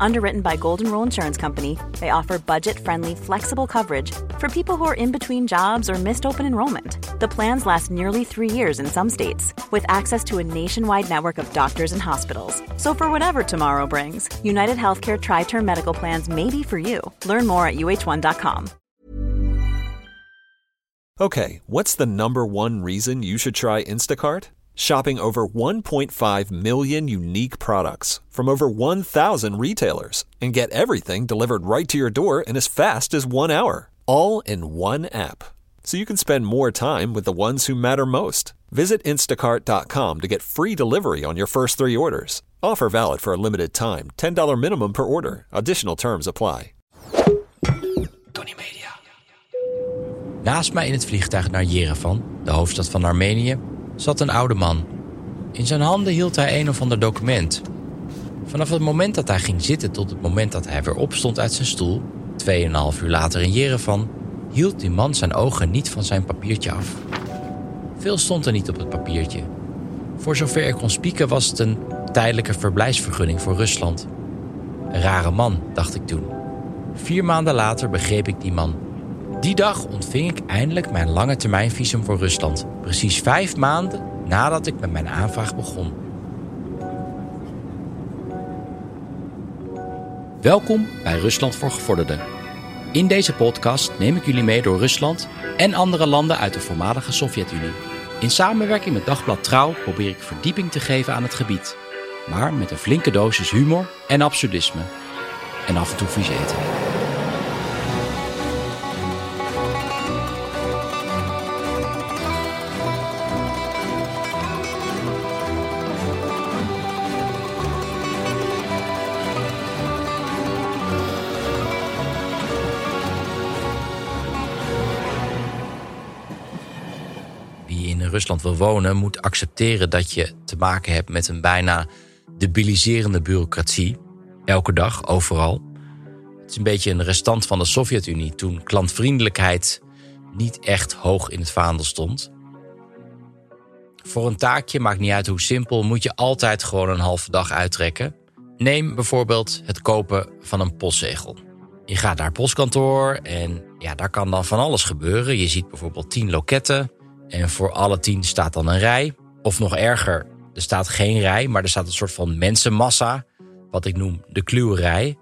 Underwritten by Golden Rule Insurance Company, they offer budget friendly, flexible coverage for people who are in between jobs or missed open enrollment. The plans last nearly three years in some states, with access to a nationwide network of doctors and hospitals. So, for whatever tomorrow brings, United Healthcare Tri Term Medical Plans may be for you. Learn more at uh1.com. Okay, what's the number one reason you should try Instacart? Shopping over 1.5 million unique products from over 1,000 retailers and get everything delivered right to your door in as fast as one hour, all in one app. So you can spend more time with the ones who matter most. Visit instacart.com to get free delivery on your first three orders. Offer valid for a limited time $10 minimum per order. Additional terms apply. Tony Media. Naast mij in het vliegtuig naar Yerevan, de hoofdstad van Armenië, zat een oude man. In zijn handen hield hij een of ander document. Vanaf het moment dat hij ging zitten tot het moment dat hij weer opstond uit zijn stoel, 2,5 uur later in Yerevan, hield die man zijn ogen niet van zijn papiertje af. Veel stond er niet op het papiertje. Voor zover ik kon spieken was het een tijdelijke verblijfsvergunning voor Rusland. Een rare man, dacht ik toen. Vier maanden later begreep ik die man. Die dag ontving ik eindelijk mijn lange termijn visum voor Rusland. Precies vijf maanden nadat ik met mijn aanvraag begon. Welkom bij Rusland voor Gevorderden. In deze podcast neem ik jullie mee door Rusland en andere landen uit de voormalige Sovjet-Unie. In samenwerking met Dagblad Trouw probeer ik verdieping te geven aan het gebied. Maar met een flinke dosis humor en absurdisme. En af en toe vies eten. Wil wonen, moet accepteren dat je te maken hebt met een bijna debiliserende bureaucratie. Elke dag, overal. Het is een beetje een restant van de Sovjet-Unie toen klantvriendelijkheid niet echt hoog in het vaandel stond. Voor een taakje, maakt niet uit hoe simpel, moet je altijd gewoon een halve dag uittrekken. Neem bijvoorbeeld het kopen van een postzegel. Je gaat naar het postkantoor en ja, daar kan dan van alles gebeuren. Je ziet bijvoorbeeld tien loketten en voor alle tien staat dan een rij. Of nog erger, er staat geen rij, maar er staat een soort van mensenmassa, wat ik noem de kluwerij,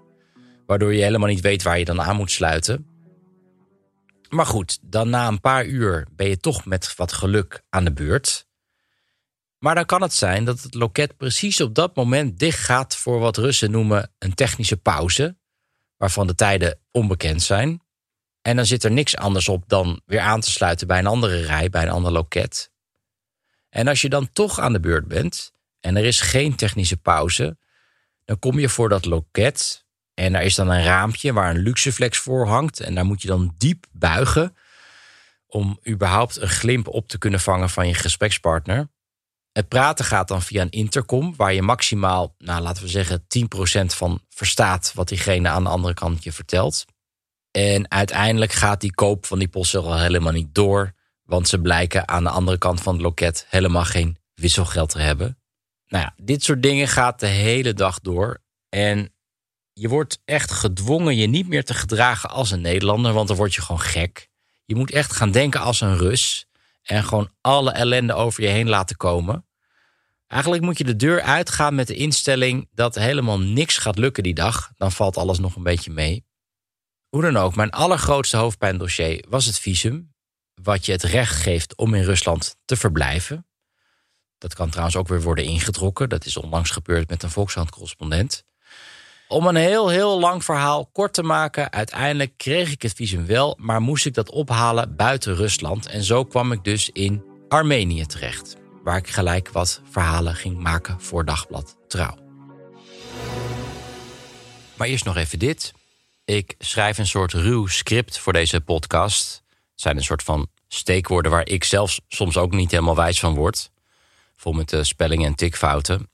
waardoor je helemaal niet weet waar je dan aan moet sluiten. Maar goed, dan na een paar uur ben je toch met wat geluk aan de beurt. Maar dan kan het zijn dat het loket precies op dat moment dicht gaat voor wat Russen noemen een technische pauze, waarvan de tijden onbekend zijn. En dan zit er niks anders op dan weer aan te sluiten bij een andere rij, bij een ander loket. En als je dan toch aan de beurt bent en er is geen technische pauze, dan kom je voor dat loket en daar is dan een raampje waar een luxeflex voor hangt en daar moet je dan diep buigen om überhaupt een glimp op te kunnen vangen van je gesprekspartner. Het praten gaat dan via een intercom waar je maximaal, nou laten we zeggen, 10% van verstaat wat diegene aan de andere kant je vertelt. En uiteindelijk gaat die koop van die postzegel helemaal niet door. Want ze blijken aan de andere kant van het loket helemaal geen wisselgeld te hebben. Nou ja, dit soort dingen gaat de hele dag door. En je wordt echt gedwongen je niet meer te gedragen als een Nederlander. Want dan word je gewoon gek. Je moet echt gaan denken als een Rus. En gewoon alle ellende over je heen laten komen. Eigenlijk moet je de deur uitgaan met de instelling dat helemaal niks gaat lukken die dag. Dan valt alles nog een beetje mee. Hoe dan ook, mijn allergrootste hoofdpijndossier was het visum. Wat je het recht geeft om in Rusland te verblijven. Dat kan trouwens ook weer worden ingetrokken. Dat is onlangs gebeurd met een Volkskrant-correspondent. Om een heel, heel lang verhaal kort te maken, uiteindelijk kreeg ik het visum wel, maar moest ik dat ophalen buiten Rusland. En zo kwam ik dus in Armenië terecht, waar ik gelijk wat verhalen ging maken voor Dagblad Trouw. Maar eerst nog even dit. Ik schrijf een soort ruw script voor deze podcast. Het zijn een soort van steekwoorden waar ik zelf soms ook niet helemaal wijs van word. Vol met de spellingen en tikfouten.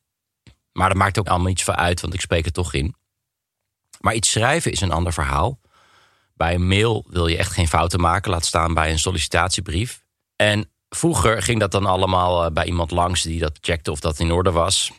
Maar dat maakt ook allemaal iets van uit, want ik spreek het toch in. Maar iets schrijven is een ander verhaal. Bij een mail wil je echt geen fouten maken, laat staan bij een sollicitatiebrief. En vroeger ging dat dan allemaal eh, bij iemand langs die dat checkte of dat in orde was.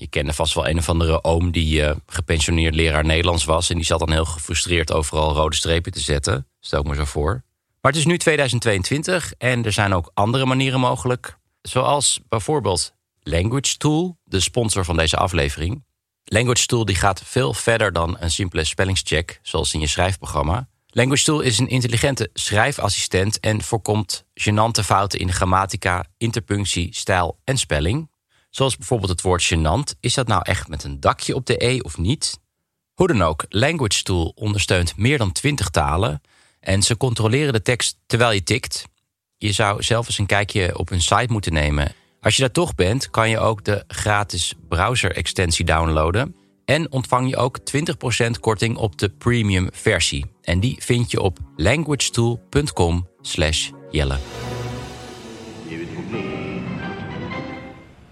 Je kende vast wel een of andere oom die uh, gepensioneerd leraar Nederlands was. En die zat dan heel gefrustreerd overal rode strepen te zetten. Stel ik me zo voor. Maar het is nu 2022 en er zijn ook andere manieren mogelijk. Zoals bijvoorbeeld Language Tool, de sponsor van deze aflevering. Language Tool die gaat veel verder dan een simpele spellingscheck, zoals in je schrijfprogramma. Language Tool is een intelligente schrijfassistent en voorkomt gênante fouten in grammatica, interpunctie, stijl en spelling. Zoals bijvoorbeeld het woord gênant. Is dat nou echt met een dakje op de E of niet? Hoe dan ook, Language Tool ondersteunt meer dan 20 talen en ze controleren de tekst terwijl je tikt. Je zou zelf eens een kijkje op hun site moeten nemen. Als je daar toch bent, kan je ook de gratis browser-extensie downloaden. En ontvang je ook 20% korting op de premium versie. En die vind je op languagetool.com jelle.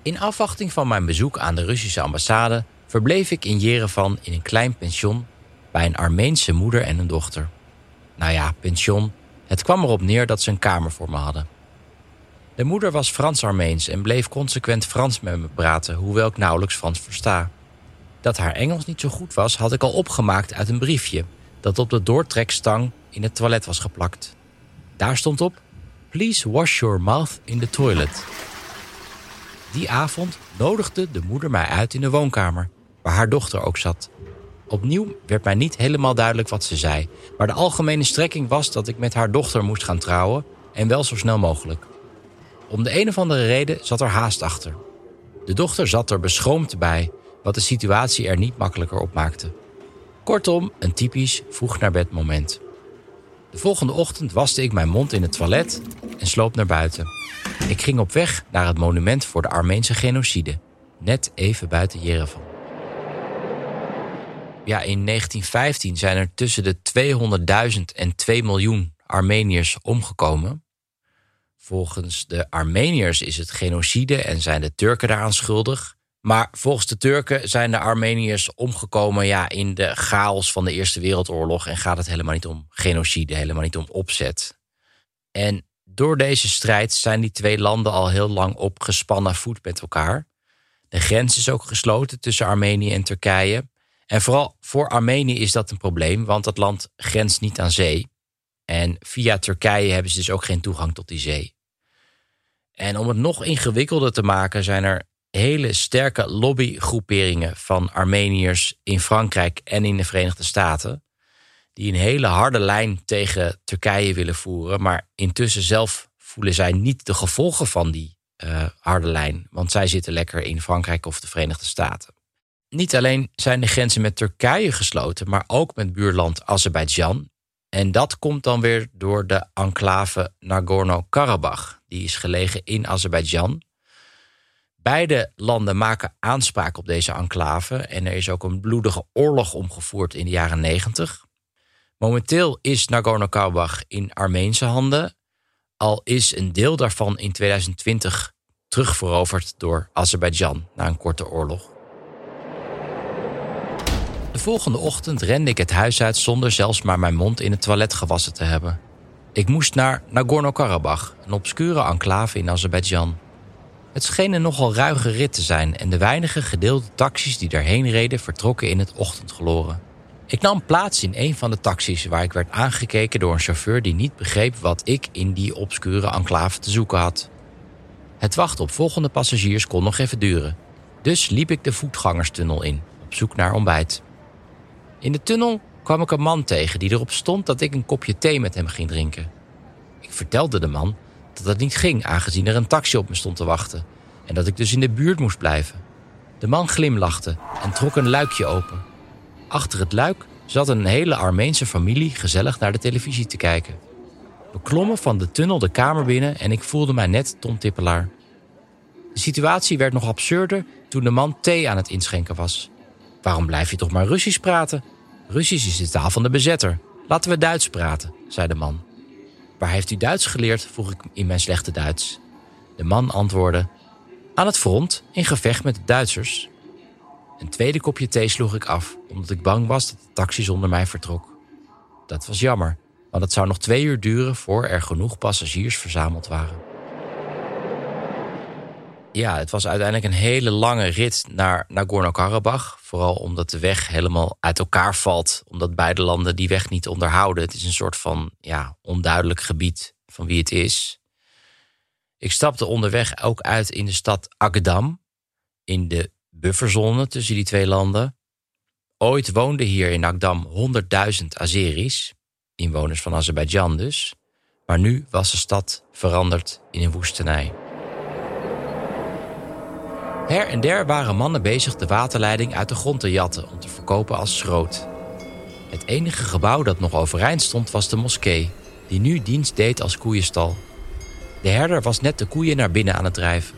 In afwachting van mijn bezoek aan de Russische ambassade... verbleef ik in Jerevan in een klein pension... bij een Armeense moeder en een dochter. Nou ja, pension. Het kwam erop neer dat ze een kamer voor me hadden. De moeder was Frans-Armeens en bleef consequent Frans met me praten... hoewel ik nauwelijks Frans versta. Dat haar Engels niet zo goed was, had ik al opgemaakt uit een briefje... dat op de doortrekstang in het toilet was geplakt. Daar stond op... Please wash your mouth in the toilet. Die avond nodigde de moeder mij uit in de woonkamer... waar haar dochter ook zat. Opnieuw werd mij niet helemaal duidelijk wat ze zei... maar de algemene strekking was dat ik met haar dochter moest gaan trouwen... en wel zo snel mogelijk. Om de een of andere reden zat er haast achter. De dochter zat er beschroomd bij, wat de situatie er niet makkelijker op maakte. Kortom, een typisch vroeg naar bed moment. De volgende ochtend waste ik mijn mond in het toilet en sloop naar buiten. Ik ging op weg naar het monument voor de Armeense genocide, net even buiten Jerevan. Ja, in 1915 zijn er tussen de 200.000 en 2 miljoen Armeniërs omgekomen. Volgens de Armeniërs is het genocide en zijn de Turken daaraan schuldig. Maar volgens de Turken zijn de Armeniërs omgekomen ja, in de chaos van de Eerste Wereldoorlog. En gaat het helemaal niet om genocide, helemaal niet om opzet. En door deze strijd zijn die twee landen al heel lang op gespannen voet met elkaar. De grens is ook gesloten tussen Armenië en Turkije. En vooral voor Armenië is dat een probleem, want dat land grenst niet aan zee. En via Turkije hebben ze dus ook geen toegang tot die zee. En om het nog ingewikkelder te maken zijn er hele sterke lobbygroeperingen van Armeniërs in Frankrijk en in de Verenigde Staten. Die een hele harde lijn tegen Turkije willen voeren. Maar intussen zelf voelen zij niet de gevolgen van die uh, harde lijn. Want zij zitten lekker in Frankrijk of de Verenigde Staten. Niet alleen zijn de grenzen met Turkije gesloten, maar ook met buurland Azerbeidzjan. En dat komt dan weer door de enclave Nagorno-Karabakh. Die is gelegen in Azerbeidzjan. Beide landen maken aanspraak op deze enclave en er is ook een bloedige oorlog omgevoerd in de jaren 90. Momenteel is Nagorno-Karabakh in Armeense handen, al is een deel daarvan in 2020 terugveroverd door Azerbeidzjan na een korte oorlog. De volgende ochtend rende ik het huis uit zonder zelfs maar mijn mond in het toilet gewassen te hebben. Ik moest naar Nagorno-Karabakh, een obscure enclave in Azerbeidzjan. Het scheen een nogal ruige rit te zijn en de weinige gedeelde taxis die daarheen reden vertrokken in het ochtendgloren. Ik nam plaats in een van de taxis waar ik werd aangekeken door een chauffeur die niet begreep wat ik in die obscure enclave te zoeken had. Het wachten op volgende passagiers kon nog even duren, dus liep ik de voetgangerstunnel in, op zoek naar ontbijt. In de tunnel kwam ik een man tegen die erop stond dat ik een kopje thee met hem ging drinken. Ik vertelde de man dat dat niet ging, aangezien er een taxi op me stond te wachten en dat ik dus in de buurt moest blijven. De man glimlachte en trok een luikje open. Achter het luik zat een hele Armeense familie gezellig naar de televisie te kijken. We klommen van de tunnel de kamer binnen en ik voelde mij net Tom Tippelaar. De situatie werd nog absurder toen de man thee aan het inschenken was. Waarom blijf je toch maar Russisch praten? Russisch is de taal van de bezetter. Laten we Duits praten, zei de man. Waar heeft u Duits geleerd? vroeg ik in mijn slechte Duits. De man antwoordde: Aan het front, in gevecht met de Duitsers. Een tweede kopje thee sloeg ik af, omdat ik bang was dat de taxi zonder mij vertrok. Dat was jammer, want het zou nog twee uur duren voor er genoeg passagiers verzameld waren. Ja, het was uiteindelijk een hele lange rit naar Nagorno-Karabakh. Vooral omdat de weg helemaal uit elkaar valt. Omdat beide landen die weg niet onderhouden. Het is een soort van ja, onduidelijk gebied van wie het is. Ik stapte onderweg ook uit in de stad Agdam. In de bufferzone tussen die twee landen. Ooit woonden hier in Agdam 100.000 Azeris. Inwoners van Azerbeidzjan dus. Maar nu was de stad veranderd in een woestenij. Her en der waren mannen bezig de waterleiding uit de grond te jatten om te verkopen als schroot. Het enige gebouw dat nog overeind stond was de moskee, die nu dienst deed als koeienstal. De herder was net de koeien naar binnen aan het drijven.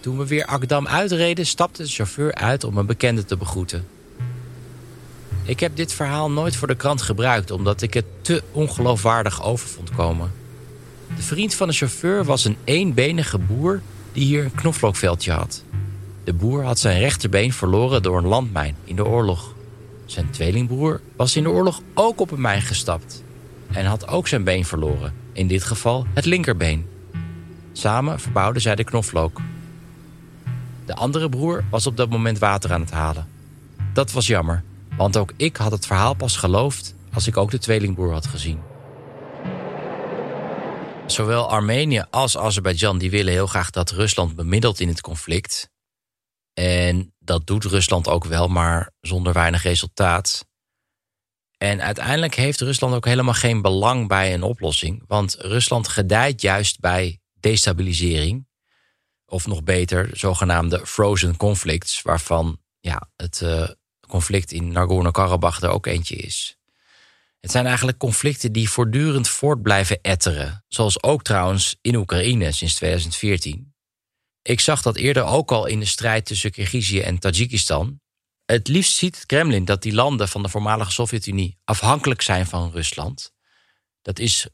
Toen we weer Akdam uitreden, stapte de chauffeur uit om een bekende te begroeten. Ik heb dit verhaal nooit voor de krant gebruikt omdat ik het te ongeloofwaardig over vond komen. De vriend van de chauffeur was een eenbenige boer die hier een knoflookveldje had. De boer had zijn rechterbeen verloren door een landmijn in de oorlog. Zijn tweelingbroer was in de oorlog ook op een mijn gestapt en had ook zijn been verloren, in dit geval het linkerbeen. Samen verbouwden zij de knoflook. De andere broer was op dat moment water aan het halen. Dat was jammer, want ook ik had het verhaal pas geloofd als ik ook de tweelingbroer had gezien. Zowel Armenië als Azerbeidzjan die willen heel graag dat Rusland bemiddelt in het conflict. En dat doet Rusland ook wel, maar zonder weinig resultaat. En uiteindelijk heeft Rusland ook helemaal geen belang bij een oplossing. Want Rusland gedijt juist bij destabilisering. Of nog beter, zogenaamde frozen conflicts, waarvan ja, het uh, conflict in Nagorno-Karabakh er ook eentje is. Het zijn eigenlijk conflicten die voortdurend voort blijven etteren. Zoals ook trouwens in Oekraïne sinds 2014. Ik zag dat eerder ook al in de strijd tussen Kirgizië en Tajikistan. Het liefst ziet het Kremlin dat die landen van de voormalige Sovjet-Unie afhankelijk zijn van Rusland. Dat is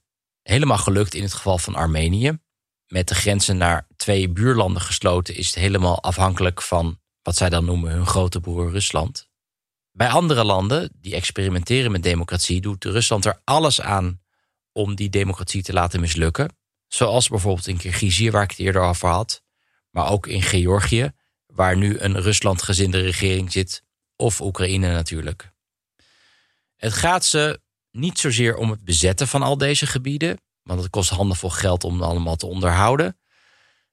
helemaal gelukt in het geval van Armenië. Met de grenzen naar twee buurlanden gesloten is het helemaal afhankelijk van wat zij dan noemen hun grote broer Rusland. Bij andere landen die experimenteren met democratie doet Rusland er alles aan om die democratie te laten mislukken. Zoals bijvoorbeeld in Kirgizië, waar ik het eerder over had. Maar ook in Georgië, waar nu een Ruslandgezinde regering zit. Of Oekraïne natuurlijk. Het gaat ze niet zozeer om het bezetten van al deze gebieden. Want het kost handenvol geld om allemaal te onderhouden.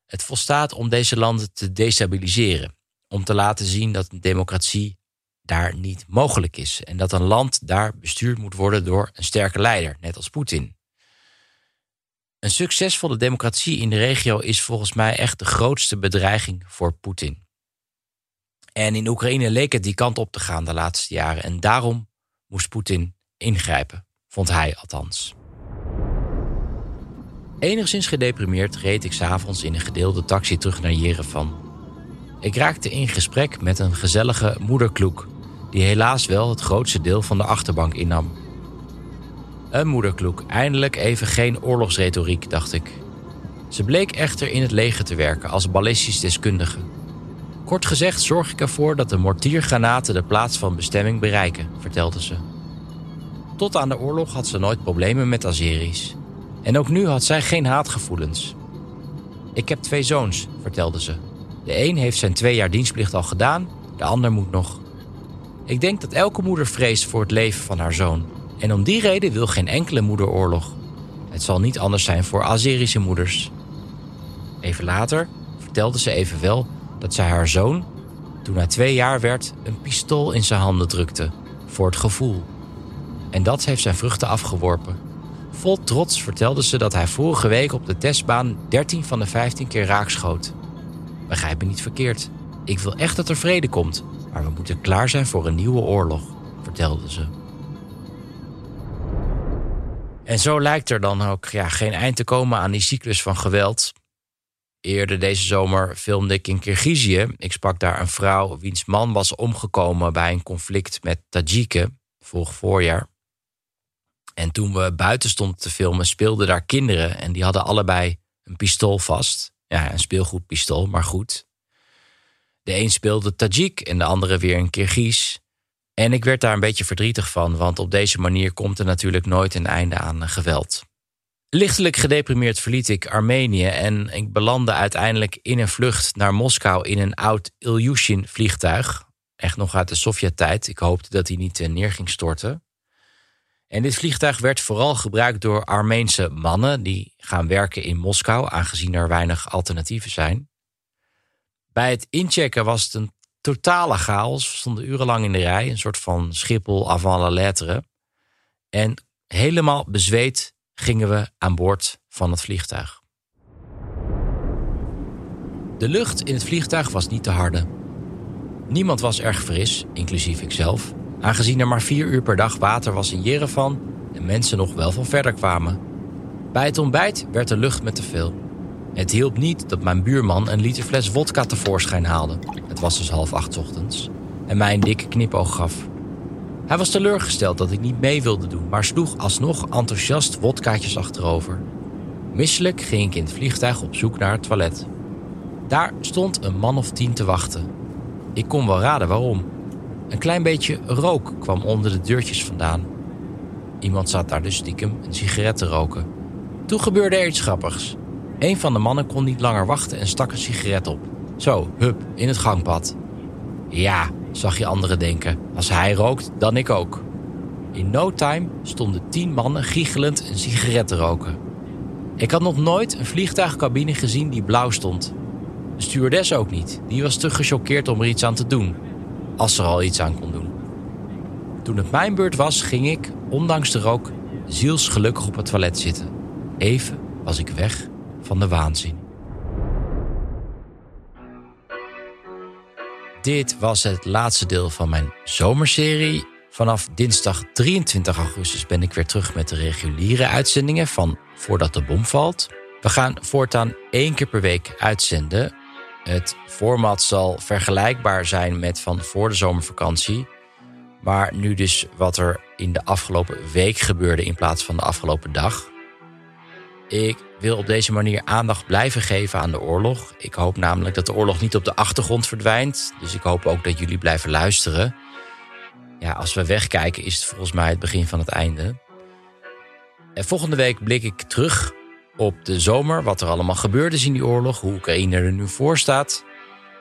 Het volstaat om deze landen te destabiliseren. Om te laten zien dat een democratie daar niet mogelijk is. En dat een land daar bestuurd moet worden door een sterke leider, net als Poetin. Een succesvolle democratie in de regio is volgens mij echt de grootste bedreiging voor Poetin. En in Oekraïne leek het die kant op te gaan de laatste jaren. En daarom moest Poetin ingrijpen, vond hij althans. Enigszins gedeprimeerd reed ik s'avonds in een gedeelde taxi terug naar Jerevan. Ik raakte in gesprek met een gezellige moederkloek die helaas wel het grootste deel van de achterbank innam. Een moederkloek, eindelijk even geen oorlogsretoriek, dacht ik. Ze bleek echter in het leger te werken als ballistisch deskundige. Kort gezegd zorg ik ervoor dat de mortiergranaten de plaats van bestemming bereiken, vertelde ze. Tot aan de oorlog had ze nooit problemen met Azeris. En ook nu had zij geen haatgevoelens. Ik heb twee zoons, vertelde ze. De een heeft zijn twee jaar dienstplicht al gedaan, de ander moet nog. Ik denk dat elke moeder vreest voor het leven van haar zoon. En om die reden wil geen enkele moeder oorlog. Het zal niet anders zijn voor Azerische moeders. Even later vertelde ze evenwel dat zij haar zoon, toen hij twee jaar werd, een pistool in zijn handen drukte. Voor het gevoel. En dat heeft zijn vruchten afgeworpen. Vol trots vertelde ze dat hij vorige week op de testbaan 13 van de 15 keer raakschoot. Begrijp me niet verkeerd. Ik wil echt dat er vrede komt. Maar we moeten klaar zijn voor een nieuwe oorlog, vertelde ze. En zo lijkt er dan ook ja, geen eind te komen aan die cyclus van geweld. Eerder deze zomer filmde ik in Kirgizië. Ik sprak daar een vrouw wiens man was omgekomen bij een conflict met Tajiken vorig voorjaar. En toen we buiten stonden te filmen, speelden daar kinderen en die hadden allebei een pistool vast. Ja, een speelgoedpistool, maar goed. De een speelde Tajik en de andere weer een Kirgiz. En ik werd daar een beetje verdrietig van, want op deze manier komt er natuurlijk nooit een einde aan geweld. Lichtelijk gedeprimeerd verliet ik Armenië en ik belandde uiteindelijk in een vlucht naar Moskou in een oud Ilyushin vliegtuig. Echt nog uit de Sovjet-tijd. Ik hoopte dat hij niet eh, neer ging storten. En dit vliegtuig werd vooral gebruikt door Armeense mannen die gaan werken in Moskou, aangezien er weinig alternatieven zijn. Bij het inchecken was het een totale chaos. We stonden urenlang in de rij, een soort van Schiphol avant la lettre. En helemaal bezweet gingen we aan boord van het vliegtuig. De lucht in het vliegtuig was niet te harde. Niemand was erg fris, inclusief ikzelf, aangezien er maar vier uur per dag water was in Jerevan en mensen nog wel van verder kwamen. Bij het ontbijt werd de lucht met te veel. Het hielp niet dat mijn buurman een liter fles wodka tevoorschijn haalde. Het was dus half acht ochtends. En mij een dikke knipoog gaf. Hij was teleurgesteld dat ik niet mee wilde doen, maar sloeg alsnog enthousiast wodkaatjes achterover. Misselijk ging ik in het vliegtuig op zoek naar het toilet. Daar stond een man of tien te wachten. Ik kon wel raden waarom. Een klein beetje rook kwam onder de deurtjes vandaan. Iemand zat daar dus stiekem een sigaret te roken. Toen gebeurde er iets grappigs. Een van de mannen kon niet langer wachten en stak een sigaret op. Zo, hup, in het gangpad. Ja, zag je anderen denken. Als hij rookt, dan ik ook. In no time stonden tien mannen giechelend een sigaret te roken. Ik had nog nooit een vliegtuigcabine gezien die blauw stond. De stewardess ook niet. Die was te gechoqueerd om er iets aan te doen. Als ze er al iets aan kon doen. Toen het mijn beurt was, ging ik, ondanks de rook, zielsgelukkig op het toilet zitten. Even was ik weg van de waanzin. Dit was het laatste deel van mijn zomerserie. Vanaf dinsdag 23 augustus ben ik weer terug met de reguliere uitzendingen van Voordat de Bom Valt. We gaan voortaan één keer per week uitzenden. Het format zal vergelijkbaar zijn met van voor de zomervakantie. Maar nu dus wat er in de afgelopen week gebeurde in plaats van de afgelopen dag. Ik wil op deze manier aandacht blijven geven aan de oorlog. Ik hoop namelijk dat de oorlog niet op de achtergrond verdwijnt. Dus ik hoop ook dat jullie blijven luisteren. Ja, als we wegkijken is het volgens mij het begin van het einde. En volgende week blik ik terug op de zomer, wat er allemaal gebeurde in die oorlog, hoe Oekraïne er nu voor staat.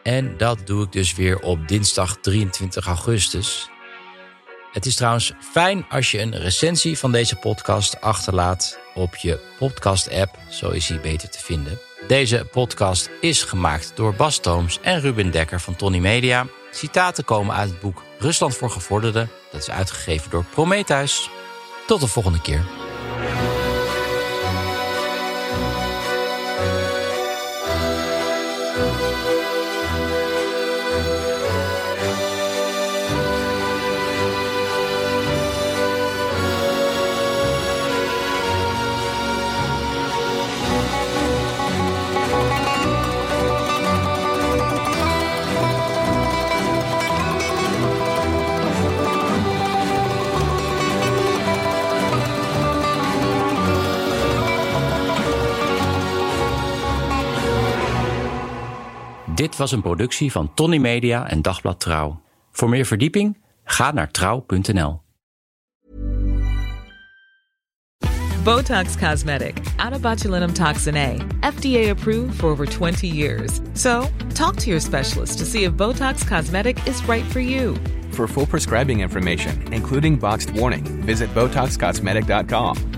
En dat doe ik dus weer op dinsdag 23 augustus. Het is trouwens fijn als je een recensie van deze podcast achterlaat op je podcast-app, zo is hij beter te vinden. Deze podcast is gemaakt door Bas Tooms en Ruben Dekker van Tony Media. Citaten komen uit het boek Rusland voor Gevorderden. Dat is uitgegeven door Prometheus. Tot de volgende keer. Dit was een productie van Tony Media en Dagblad Trouw. Voor meer verdieping ga naar trouw.nl. Botox Cosmetic, out of botulinum toxin A, FDA approved for over 20 years. So, talk to your specialist to see if Botox Cosmetic is right for you. For full prescribing information, including boxed warning, visit BotoxCosmetic.com